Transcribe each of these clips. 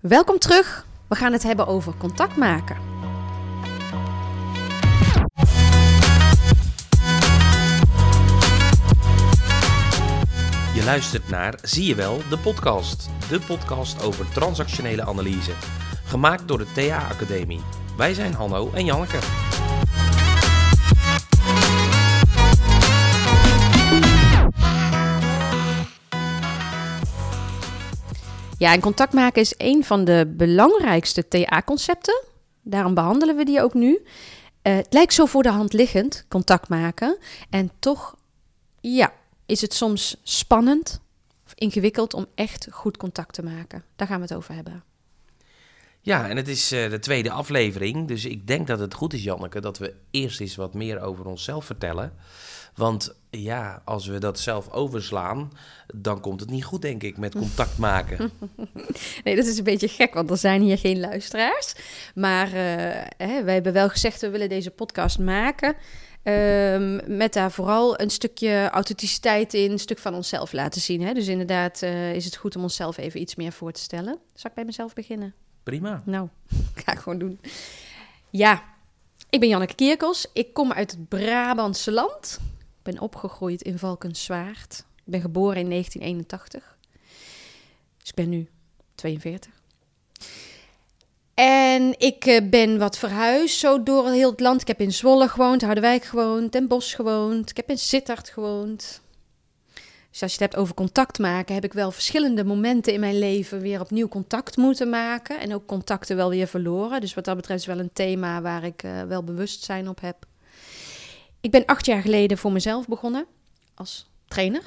Welkom terug. We gaan het hebben over contact maken. Je luistert naar Zie je wel, de podcast. De podcast over transactionele analyse. Gemaakt door de TA Academie. Wij zijn Hanno en Janneke. Ja, en contact maken is een van de belangrijkste TA-concepten. Daarom behandelen we die ook nu. Eh, het lijkt zo voor de hand liggend, contact maken. En toch, ja, is het soms spannend of ingewikkeld om echt goed contact te maken. Daar gaan we het over hebben. Ja, en het is eh, de tweede aflevering. Dus ik denk dat het goed is, Janneke, dat we eerst eens wat meer over onszelf vertellen. Want ja, als we dat zelf overslaan, dan komt het niet goed, denk ik, met contact maken. nee, dat is een beetje gek, want er zijn hier geen luisteraars. Maar uh, hè, wij hebben wel gezegd, we willen deze podcast maken. Um, met daar vooral een stukje authenticiteit in, een stuk van onszelf laten zien. Hè? Dus inderdaad uh, is het goed om onszelf even iets meer voor te stellen. Zal ik bij mezelf beginnen? Prima. Nou, ga ik gewoon doen. Ja, ik ben Janneke Kierkels. Ik kom uit het Brabantse land. Ik ben opgegroeid in Valkenswaard. Ik ben geboren in 1981. Dus ik ben nu 42. En ik eh, ben wat verhuisd, zo door heel het land. Ik heb in Zwolle gewoond, Harderwijk gewoond, Den Bosch gewoond. Ik heb in Sittard gewoond. Dus als je het hebt over contact maken, heb ik wel verschillende momenten in mijn leven weer opnieuw contact moeten maken. En ook contacten wel weer verloren. Dus wat dat betreft is wel een thema waar ik uh, wel bewustzijn op heb. Ik ben acht jaar geleden voor mezelf begonnen als trainer.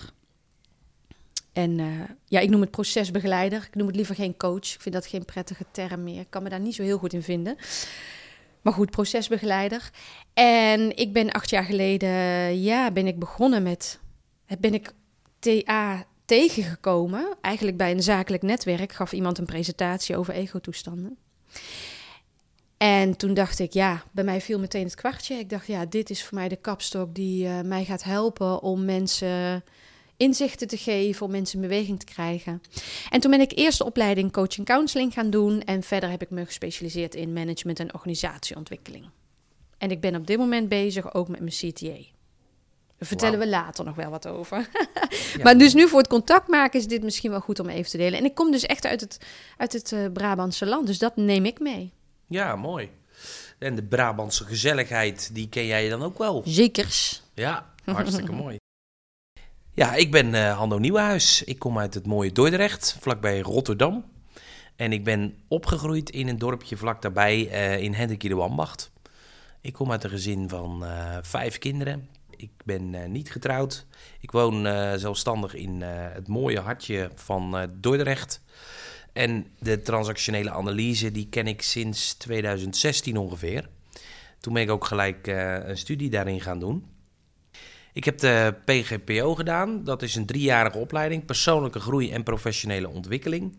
En uh, ja, ik noem het procesbegeleider. Ik noem het liever geen coach. Ik vind dat geen prettige term meer. Ik kan me daar niet zo heel goed in vinden. Maar goed, procesbegeleider. En ik ben acht jaar geleden, ja, ben ik begonnen met, ben ik TA tegengekomen. Eigenlijk bij een zakelijk netwerk gaf iemand een presentatie over egotoestanden. En toen dacht ik, ja, bij mij viel meteen het kwartje. Ik dacht, ja, dit is voor mij de kapstok die uh, mij gaat helpen om mensen inzichten te geven, om mensen in beweging te krijgen. En toen ben ik eerst de opleiding coaching counseling gaan doen en verder heb ik me gespecialiseerd in management en organisatieontwikkeling. En ik ben op dit moment bezig ook met mijn CTA. Daar vertellen wow. we later nog wel wat over. ja. Maar dus nu voor het contact maken is dit misschien wel goed om even te delen. En ik kom dus echt uit het, uit het uh, Brabantse land, dus dat neem ik mee. Ja, mooi. En de Brabantse gezelligheid, die ken jij dan ook wel? Zekers. Ja, hartstikke mooi. Ja, ik ben uh, Hando Nieuwenhuis. Ik kom uit het mooie Dordrecht, vlakbij Rotterdam. En ik ben opgegroeid in een dorpje vlak daarbij uh, in Hendrikie de Wambacht. Ik kom uit een gezin van uh, vijf kinderen. Ik ben niet getrouwd. Ik woon zelfstandig in het mooie hartje van Dordrecht. En de transactionele analyse, die ken ik sinds 2016 ongeveer. Toen ben ik ook gelijk een studie daarin gaan doen. Ik heb de PGPO gedaan. Dat is een driejarige opleiding, persoonlijke groei en professionele ontwikkeling.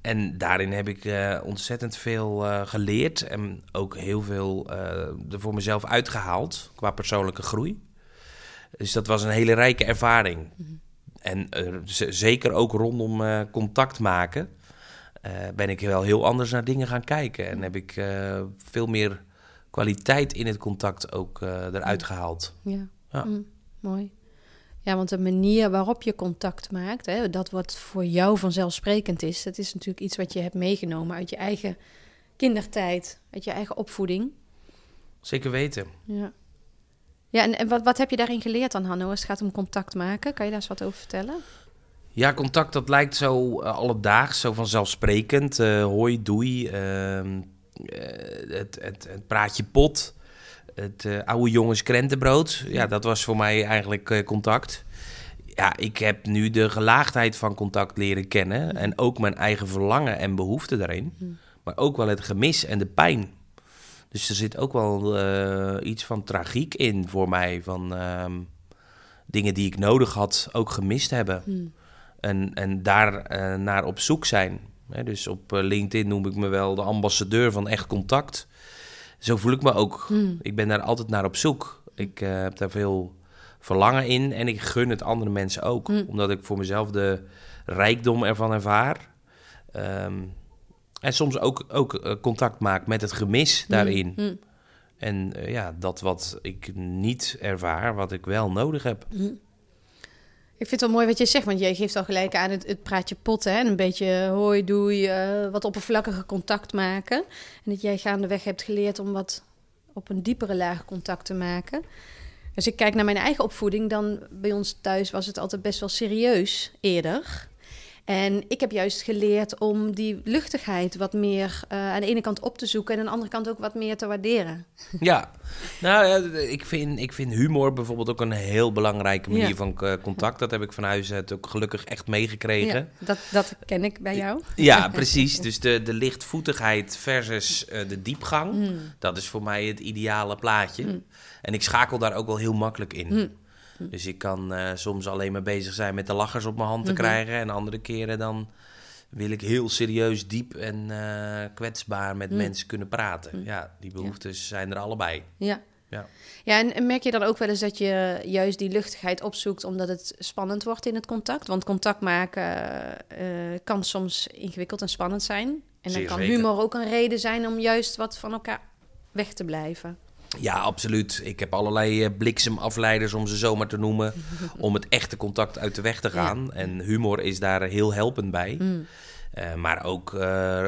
En daarin heb ik ontzettend veel geleerd en ook heel veel er voor mezelf uitgehaald qua persoonlijke groei. Dus dat was een hele rijke ervaring. Mm -hmm. En zeker ook rondom contact maken ben ik wel heel anders naar dingen gaan kijken. En heb ik veel meer kwaliteit in het contact ook eruit gehaald. Ja. Ja. Mm, mooi. Ja, want de manier waarop je contact maakt, hè, dat wat voor jou vanzelfsprekend is, dat is natuurlijk iets wat je hebt meegenomen uit je eigen kindertijd, uit je eigen opvoeding. Zeker weten. Ja. Ja, en, en wat, wat heb je daarin geleerd dan, Hanno, als het gaat om contact maken? Kan je daar eens wat over vertellen? Ja, contact, dat lijkt zo uh, alledaags, zo vanzelfsprekend. Uh, hoi, doei, uh, het, het, het praatje pot het oude jongens krentenbrood. Ja, dat was voor mij eigenlijk contact. Ja, ik heb nu de gelaagdheid van contact leren kennen. En ook mijn eigen verlangen en behoeften daarin. Maar ook wel het gemis en de pijn. Dus er zit ook wel uh, iets van tragiek in voor mij. Van uh, dingen die ik nodig had, ook gemist hebben. Hmm. En, en daar naar op zoek zijn. Dus op LinkedIn noem ik me wel de ambassadeur van echt contact zo voel ik me ook. Hmm. Ik ben daar altijd naar op zoek. Ik uh, heb daar veel verlangen in en ik gun het andere mensen ook. Hmm. Omdat ik voor mezelf de rijkdom ervan ervaar. Um, En soms ook, ook eh, contact maakt met het gemis daarin. Mm. En eh, ja, dat wat ik niet ervaar, wat ik wel nodig heb. Ik vind het wel mooi wat je zegt, want jij geeft al gelijk aan het, het praatje potten. Hè? En een beetje hoi, doei, eh, wat oppervlakkige contact maken. En dat jij gaandeweg hebt geleerd om wat op een diepere laag contact te maken. Als ik kijk naar mijn eigen opvoeding, dan bij ons thuis was het altijd best wel serieus eerder. En ik heb juist geleerd om die luchtigheid wat meer eh, aan de ene kant op te zoeken en aan de andere kant ook wat meer te waarderen. Ja, nou ik vind, ik vind humor bijvoorbeeld ook een heel belangrijke manier Ja. van eh, contact. Dat heb ik van huis uit ook gelukkig echt meegekregen. Ja, dat, dat ken ik bij jou. Ja, precies. Dus de, de lichtvoetigheid versus eh, de diepgang. Mm. Dat is voor mij het ideale plaatje. En ik schakel daar ook wel heel makkelijk in. Mm. Dus ik kan eh, soms alleen maar bezig zijn met de lachers op mijn hand te Mhm. krijgen. En andere keren dan wil ik heel serieus, diep en eh, kwetsbaar met Mm. mensen kunnen praten. Ja, die behoeftes zijn er allebei. Ja. Ja. Ja, en, en merk je dan ook wel eens dat je juist die luchtigheid opzoekt omdat het spannend wordt in het contact? Want contact maken eh, kan soms ingewikkeld en spannend zijn. En dan Zeer kan zeker. humor ook een reden zijn om juist wat van elkaar weg te blijven. Ja, absoluut. Ik heb allerlei eh, bliksemafleiders, om ze zomaar te noemen, om het echte contact uit de weg te gaan. En humor is daar heel helpend bij. Mm. Eh, maar ook eh,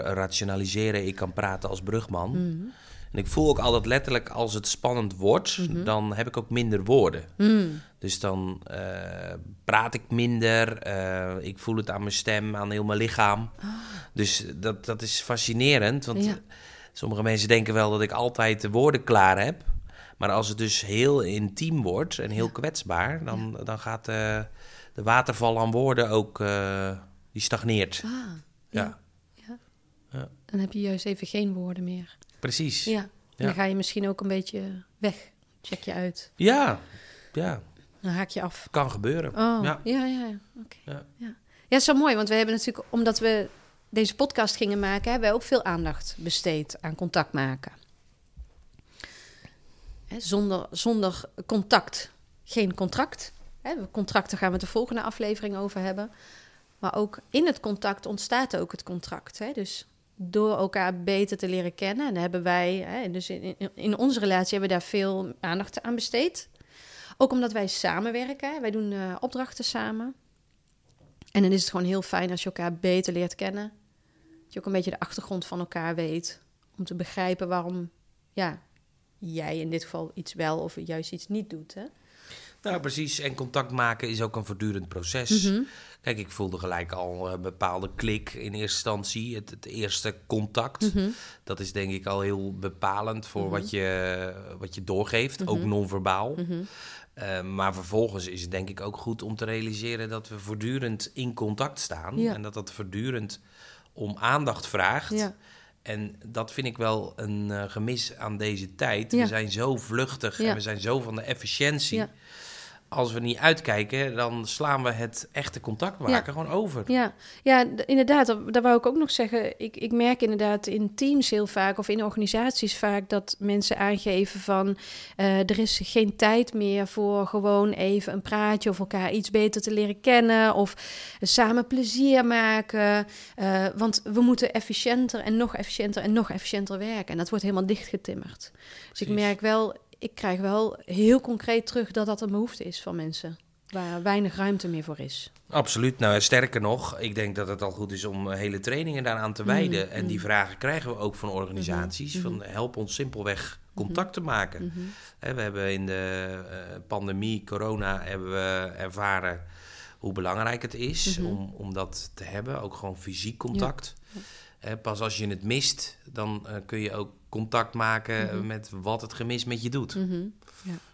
rationaliseren. Ik kan praten als brugman. Mm. En ik voel ook altijd letterlijk als het spannend wordt, Mhm. dan heb ik ook minder woorden. Mm. Dus dan praat ik minder. ik voel het aan mijn stem, aan heel mijn lichaam. Dus dat, dat is fascinerend. Want Ah. Ja. Sommige mensen denken wel dat ik altijd de woorden klaar heb. Maar als het dus heel intiem wordt en heel kwetsbaar, dan, dan gaat eh, de waterval aan woorden ook, eh, die stagneert. Ah, Ja, ja. Ja. Dan heb je juist even geen woorden meer. precies. Ja. Dan ga je misschien ook een beetje weg. Check je uit. Ja, ja, Dan haak je af. kan gebeuren. Oh, Ja. ja, ja, ja. Oké. Ja. Ja. ja, het is zo mooi, want we hebben natuurlijk, omdat we deze podcast gingen maken, hebben wij ook veel aandacht besteed aan contact maken. Hè, zonder, zonder contact geen contract. Hè, contracten gaan we het de volgende aflevering over hebben. Maar ook in het contact ontstaat ook het contract. Hè? Dus door elkaar beter te leren kennen. Hebben wij, hè, dus in, in, onze relatie hebben we daar veel aandacht aan besteed. Ook omdat wij samenwerken. Wij doen eh, opdrachten samen. En dan is het gewoon heel fijn als je elkaar beter leert kennen. Dat je ook een beetje de achtergrond van elkaar weet. Om te begrijpen waarom ja, jij in dit geval iets wel of juist iets niet doet. Hè? Nou, precies. En contact maken is ook een voortdurend proces. Mhm. Kijk, ik voelde gelijk al een bepaalde klik in eerste instantie. Het, het eerste contact. Mhm. Dat is denk ik al heel bepalend voor wat, je, wat je doorgeeft, ook Mhm. non-verbaal. Eh, maar vervolgens is het denk ik ook goed om te realiseren dat we voortdurend in contact staan. Ja. En dat dat voortdurend om aandacht vraagt. Ja. En dat vind ik wel een eh, gemis aan deze tijd. Ja. We zijn zo vluchtig en we zijn zo van de efficiëntie. Als we niet uitkijken, dan slaan we het echte contact maken gewoon over. Ja, ja inderdaad. Dat, dat wou ik ook nog zeggen. Ik, ik merk inderdaad in teams heel vaak of in organisaties vaak dat mensen aangeven van eh, er is geen tijd meer voor gewoon even een praatje of elkaar iets beter te leren kennen of samen plezier maken. Eh, want we moeten efficiënter en nog efficiënter en nog efficiënter werken. En dat wordt helemaal dichtgetimmerd. Dus ik merk wel, ik krijg wel heel concreet terug dat dat een behoefte is van mensen. Waar weinig ruimte meer voor is. Absoluut. Nou, sterker nog, ik denk dat het al goed is om eh, hele trainingen daaraan te wijden. Mm, en die mm. vragen krijgen we ook van organisaties. Mhm, Van help ons simpelweg contact te maken. We hebben in de eh, pandemie, corona, hebben we ervaren hoe belangrijk het is om, om dat te hebben. Ook gewoon fysiek contact. Ja. Pas als je het mist, dan eh, kun je ook contact maken Mhm. met wat het gemis met je doet. Mhm.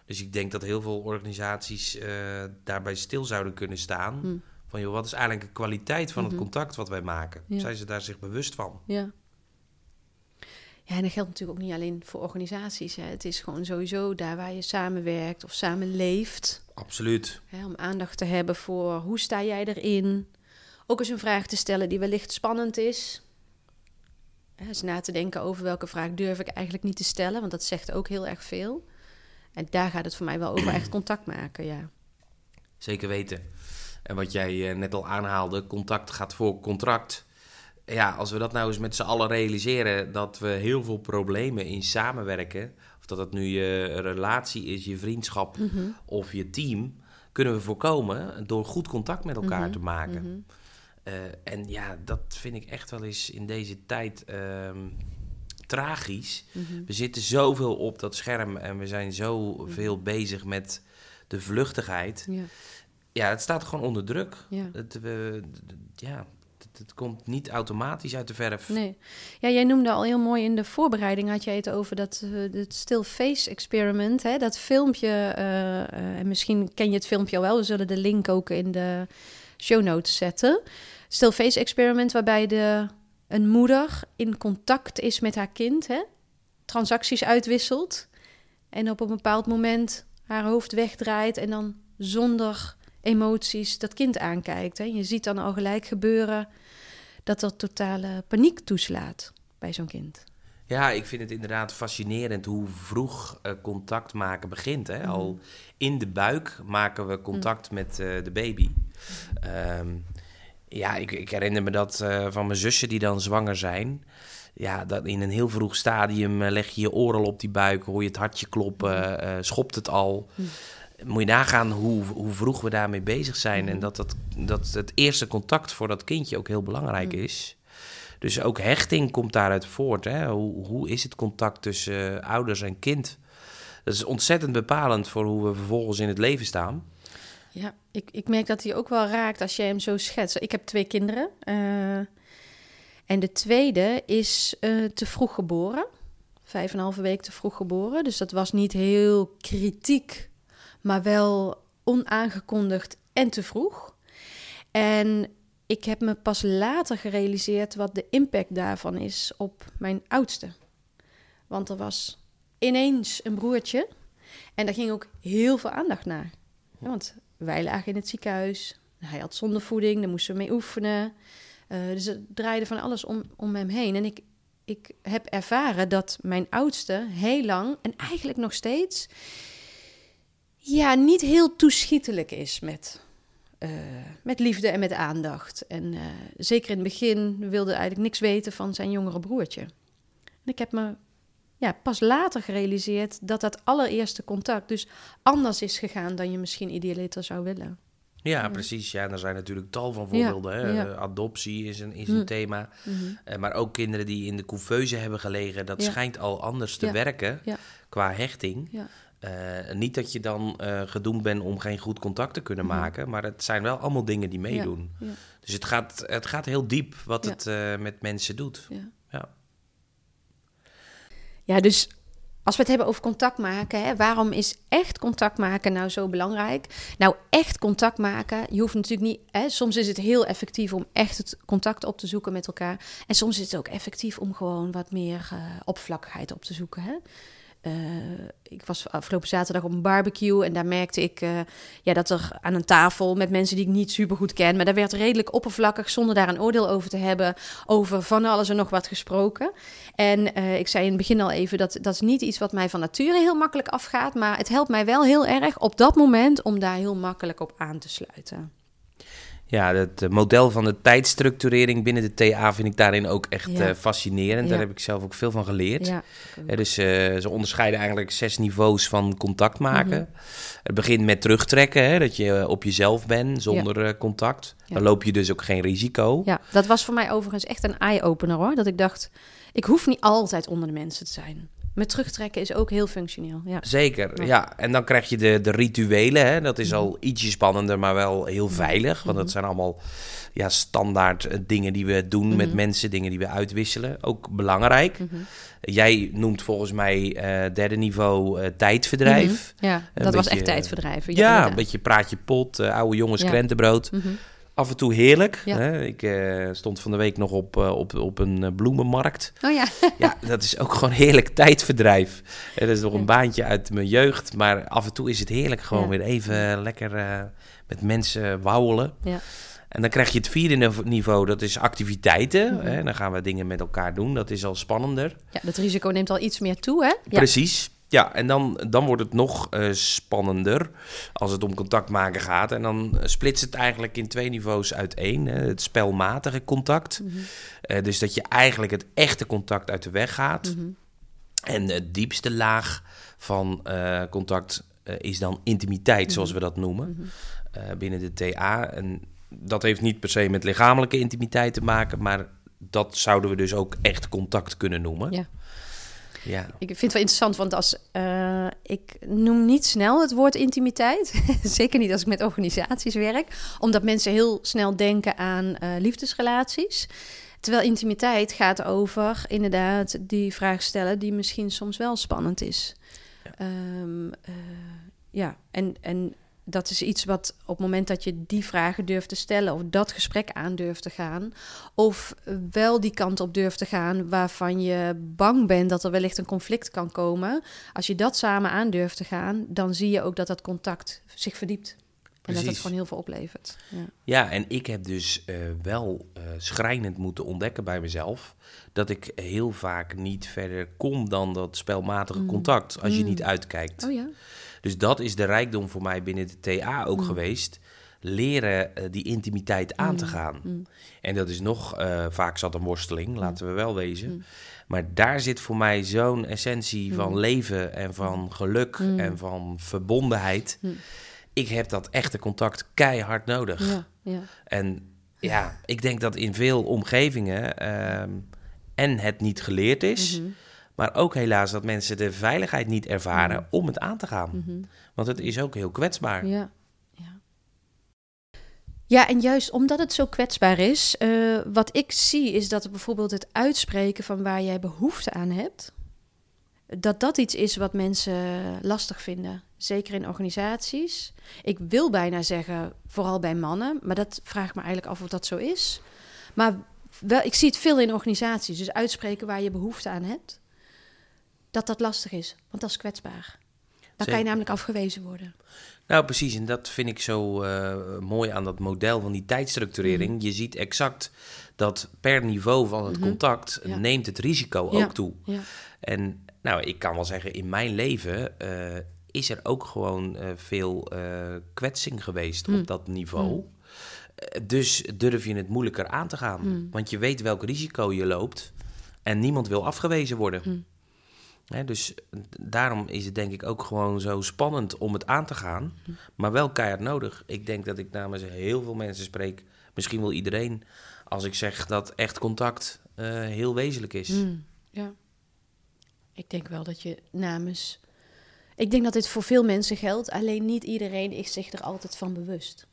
Dus ik denk dat heel veel organisaties eh, daarbij stil zouden kunnen staan. Hm. Van joh, wat is eigenlijk de kwaliteit van Mhm. het contact wat wij maken? Ja. Zijn ze daar zich bewust van? Ja. Ja, en dat geldt natuurlijk ook niet alleen voor organisaties. Hè. Het is gewoon sowieso daar waar je samenwerkt of samenleeft. Absoluut. Hè, om aandacht te hebben voor hoe sta jij erin. Ook eens een vraag te stellen die wellicht spannend is. Eens na te denken over welke vraag durf ik eigenlijk niet te stellen. Want dat zegt ook heel erg veel. En daar gaat het voor mij wel over echt contact maken, ja. Zeker weten. En wat jij eh, net al aanhaalde, contact gaat voor contract. ja, als we dat nou eens met z'n allen realiseren, dat we heel veel problemen in samenwerken, of dat het nu je relatie is, je vriendschap Mhm. of je team, kunnen we voorkomen door goed contact met elkaar Mhm, te maken. mhm. Eh, en ja, dat vind ik echt wel eens in deze tijd ehm, tragisch. Mhm. We zitten zoveel op dat scherm en we zijn zoveel bezig met de vluchtigheid. Ja, Ja, het staat gewoon onder druk. ja. Het, we, ja, het, komt niet automatisch uit de verf. Nee. Ja, jij noemde al heel mooi in de voorbereiding, had jij het over dat eh, het still face experiment, hè, dat filmpje, eh, en misschien ken je het filmpje al wel, we zullen de link ook in de show notes zetten. Still face experiment waarbij de, een moeder in contact is met haar kind, hè, transacties uitwisselt en op een bepaald moment haar hoofd wegdraait en dan zonder emoties dat kind aankijkt. Hè. Je ziet dan al gelijk gebeuren dat er totale paniek toeslaat bij zo'n kind. Ja, ik vind het inderdaad fascinerend hoe vroeg eh, contact maken begint. Hè? Al in de buik maken we contact met eh, de baby. Ehm, ja, ik, ik herinner me dat eh, van mijn zussen die dan zwanger zijn. Ja, dat in een heel vroeg stadium leg je je al op die buik, hoor je het hartje kloppen, eh, schopt het al. Moet je nagaan hoe, hoe vroeg we daarmee bezig zijn. En dat, dat, dat het eerste contact voor dat kindje ook heel belangrijk is. Dus ook hechting komt daaruit voort. Hè? Hoe, hoe is het contact tussen eh, ouders en kind? Dat is ontzettend bepalend voor hoe we vervolgens in het leven staan. Ja, ik, ik merk dat hij ook wel raakt als jij hem zo schetst. Ik heb twee kinderen. eh, en de tweede is eh, te vroeg geboren. Vijf en een halve week te vroeg geboren. Dus dat was niet heel kritiek, maar wel onaangekondigd en te vroeg. En ik heb me pas later gerealiseerd wat de impact daarvan is op mijn oudste. Want er was ineens een broertje en daar ging ook heel veel aandacht naar. Want wij lagen in het ziekenhuis. Hij had zondevoeding, daar moesten we mee oefenen. Eh, dus het draaide van alles om, om hem heen. En ik, ik heb ervaren dat mijn oudste heel lang, en eigenlijk nog steeds, ja, niet heel toeschietelijk is met, eh, met liefde en met aandacht. En eh, zeker in het begin wilde eigenlijk niks weten van zijn jongere broertje. En ik heb me ja, pas later gerealiseerd dat dat allereerste contact dus anders is gegaan dan je misschien idealiter zou willen. Ja, precies. Ja, en er zijn natuurlijk tal van voorbeelden. ja. Eh, Adoptie is een, is een Hm. thema. Eh, maar ook kinderen die in de couveuse hebben gelegen. Dat schijnt al anders te werken qua hechting. Eh, niet dat je dan eh, gedoemd bent om geen goed contact te kunnen Mhm. maken. Maar het zijn wel allemaal dingen die meedoen. Ja. Dus het gaat, het gaat heel diep wat Ja. het eh, met mensen doet. Ja. Ja. Ja, dus als we het hebben over contact maken, hè, waarom is echt contact maken nou zo belangrijk? Nou, echt contact maken, je hoeft natuurlijk niet. Hè, soms is het heel effectief om echt het contact op te zoeken met elkaar. En soms is het ook effectief om gewoon wat meer oppervlakkigheid op te zoeken. Hè? Eh, ik was afgelopen zaterdag op een barbecue en daar merkte ik eh, ja, dat er aan een tafel met mensen die ik niet super goed ken, maar daar werd redelijk oppervlakkig, zonder daar een oordeel over te hebben, over van alles en nog wat gesproken. En eh, ik zei in het begin al even dat dat is niet iets wat mij van nature heel makkelijk afgaat, maar het helpt mij wel heel erg op dat moment om daar heel makkelijk op aan te sluiten. Ja, het model van de tijdstructurering binnen de TA vind ik daarin ook echt Ja. eh, fascinerend. Ja. Daar heb ik zelf ook veel van geleerd. Ja, Eh, dus eh, ze onderscheiden eigenlijk zes niveaus van contact maken. Mhm. Het begint met terugtrekken, hè, dat je op jezelf bent zonder contact. Dan loop je dus ook geen risico. ja, dat was voor mij overigens echt een eye-opener hoor. Dat ik dacht, ik hoef niet altijd onder de mensen te zijn. Met terugtrekken is ook heel functioneel. Ja. Zeker, Ja. ja. En dan krijg je de, de rituelen. Hè. Dat is Mhm. al ietsje spannender, maar wel heel veilig. Want dat zijn allemaal ja, standaard eh, dingen die we doen met Mhm. mensen. Dingen die we uitwisselen. Ook belangrijk. Mhm. Jij noemt volgens mij eh, derde niveau eh, tijdverdrijf. Mhm. Ja, dat was echt tijdverdrijven. Ja, een beetje praatje pot, oude jongens Ja. krentenbrood. Af en toe heerlijk. Ja. Hè? Ik eh, stond van de week nog op, eh, op, op een eh, bloemenmarkt. Oh ja. Ja, dat is ook gewoon heerlijk tijdverdrijf. Dat is nog een baantje uit mijn jeugd. Maar af en toe is het heerlijk gewoon Ja. weer even lekker met mensen wauwelen. Ja. En dan krijg je het vierde nive- niveau, dat is activiteiten. Mhm. Hè? Dan gaan we dingen met elkaar doen. Dat is al spannender. ja, dat risico neemt al iets meer toe, hè? Ja. Precies. Ja, en dan, dan wordt het nog eh, spannender als het om contact maken gaat. En dan splitst het eigenlijk in twee niveaus uiteen. Hè. Het spelmatige contact. Eh, dus dat je eigenlijk het echte contact uit de weg gaat. En de diepste laag van eh, contact eh, is dan intimiteit, zoals we dat noemen, eh, binnen de TA. En dat heeft niet per se met lichamelijke intimiteit te maken, maar dat zouden we dus ook echt contact kunnen noemen. Ja. Ja. Ik vind het wel interessant, want als eh, ik noem niet snel het woord intimiteit, zeker niet als ik met organisaties werk, omdat mensen heel snel denken aan eh, liefdesrelaties. Terwijl intimiteit gaat over inderdaad die vraag stellen die misschien soms wel spannend is. Ehm, eh, ja, en, en dat is iets wat op het moment dat je die vragen durft te stellen, of dat gesprek aan durft te gaan, of wel die kant op durft te gaan waarvan je bang bent dat er wellicht een conflict kan komen. Als je dat samen aan durft te gaan, dan zie je ook dat dat contact zich verdiept. En dat het gewoon heel veel oplevert. Ja. Ja, en ik heb dus eh, wel eh, schrijnend moeten ontdekken bij mezelf dat ik heel vaak niet verder kom dan dat spelmatige contact als je niet uitkijkt. Oh ja. Dus dat is de rijkdom voor mij binnen de TA ook geweest. Leren eh, die intimiteit aan te gaan. En dat is nog eh, vaak zat een worsteling, laten we wel wezen. Maar daar zit voor mij zo'n essentie van leven en van geluk en van verbondenheid. Ik heb dat echte contact keihard nodig. Ja, ja. En ja, ik denk dat in veel omgevingen ehm, en het niet geleerd is, maar ook helaas dat mensen de veiligheid niet ervaren om het aan te gaan. Want het is ook heel kwetsbaar. Ja, ja. Ja, en juist omdat het zo kwetsbaar is, eh, wat ik zie is dat bijvoorbeeld het uitspreken van waar jij behoefte aan hebt, dat dat iets is wat mensen lastig vinden. Zeker in organisaties. Ik wil bijna zeggen, vooral bij mannen, maar dat vraag ik me eigenlijk af of dat zo is. Maar wel, ik zie het veel in organisaties. Dus uitspreken waar je behoefte aan hebt, dat dat lastig is, want dat is kwetsbaar. Dan kan je namelijk afgewezen worden. Nou, precies. En dat vind ik zo eh, mooi aan dat model van die tijdstructurering. Mhm. Je ziet exact dat per niveau van het contact Ja. neemt het risico Ja. ook toe. Ja. En nou, ik kan wel zeggen, in mijn leven eh, is er ook gewoon eh, veel kwetsing geweest Mm. op dat niveau. Dus durf je het moeilijker aan te gaan. Want je weet welk risico je loopt en niemand wil afgewezen worden. Hè, dus daarom is het denk ik ook gewoon zo spannend om het aan te gaan, maar wel keihard nodig. Ik denk dat ik namens heel veel mensen spreek, misschien wel iedereen, als ik zeg dat echt contact eh, heel wezenlijk is. Mm, ja. Ik denk wel dat je namens. Ik denk dat dit voor veel mensen geldt, alleen niet iedereen is zich er altijd van bewust.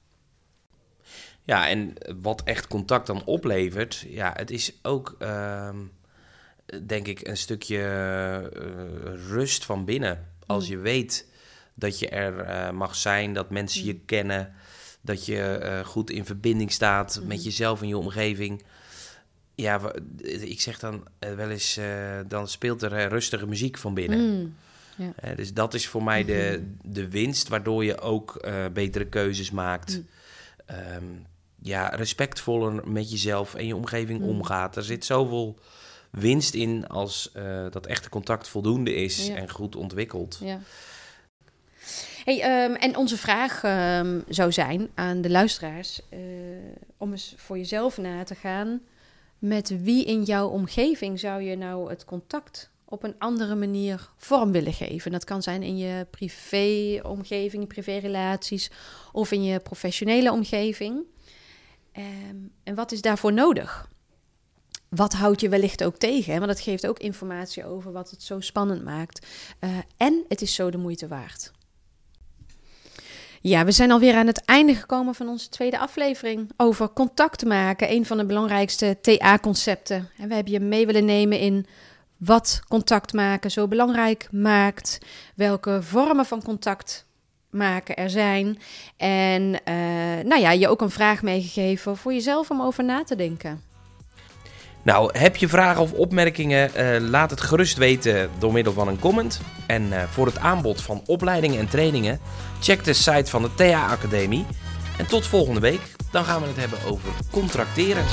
Ja, en wat echt contact dan oplevert, ja, het is ook, ehm, denk ik, een stukje eh, rust van binnen. Als je weet dat je er eh, mag zijn, dat mensen je kennen, dat je eh, goed in verbinding staat met jezelf en je omgeving. Ja, ik zeg dan wel eens, dan speelt er rustige muziek van binnen. Mm, ja. Dus dat is voor mij de, de winst, waardoor je ook betere keuzes maakt. Ehm, ja, respectvoller met jezelf en je omgeving omgaat. Er zit zoveel winst in als eh, dat echte contact voldoende is Ja. en goed ontwikkeld. Ja. Hey, ehm, en onze vraag ehm, zou zijn aan de luisteraars eh, om eens voor jezelf na te gaan. Met wie in jouw omgeving zou je nou het contact op een andere manier vorm willen geven? Dat kan zijn in je privé-omgeving, privérelaties of in je professionele omgeving. Ehm, en wat is daarvoor nodig? Wat houdt je wellicht ook tegen? Want dat geeft ook informatie over wat het zo spannend maakt. Eh, en het is zo de moeite waard. Ja, we zijn alweer aan het einde gekomen van onze tweede aflevering over contact maken. Een van de belangrijkste TA-concepten. En we hebben je mee willen nemen in wat contact maken zo belangrijk maakt. Welke vormen van contact maken er zijn. En eh, nou ja, je ook een vraag meegegeven voor jezelf om over na te denken. Nou, heb je vragen of opmerkingen? eh, laat het gerust weten door middel van een comment. En eh, voor het aanbod van opleidingen en trainingen, check de site van de TA Academie. En tot volgende week, dan gaan we het hebben over contracteren.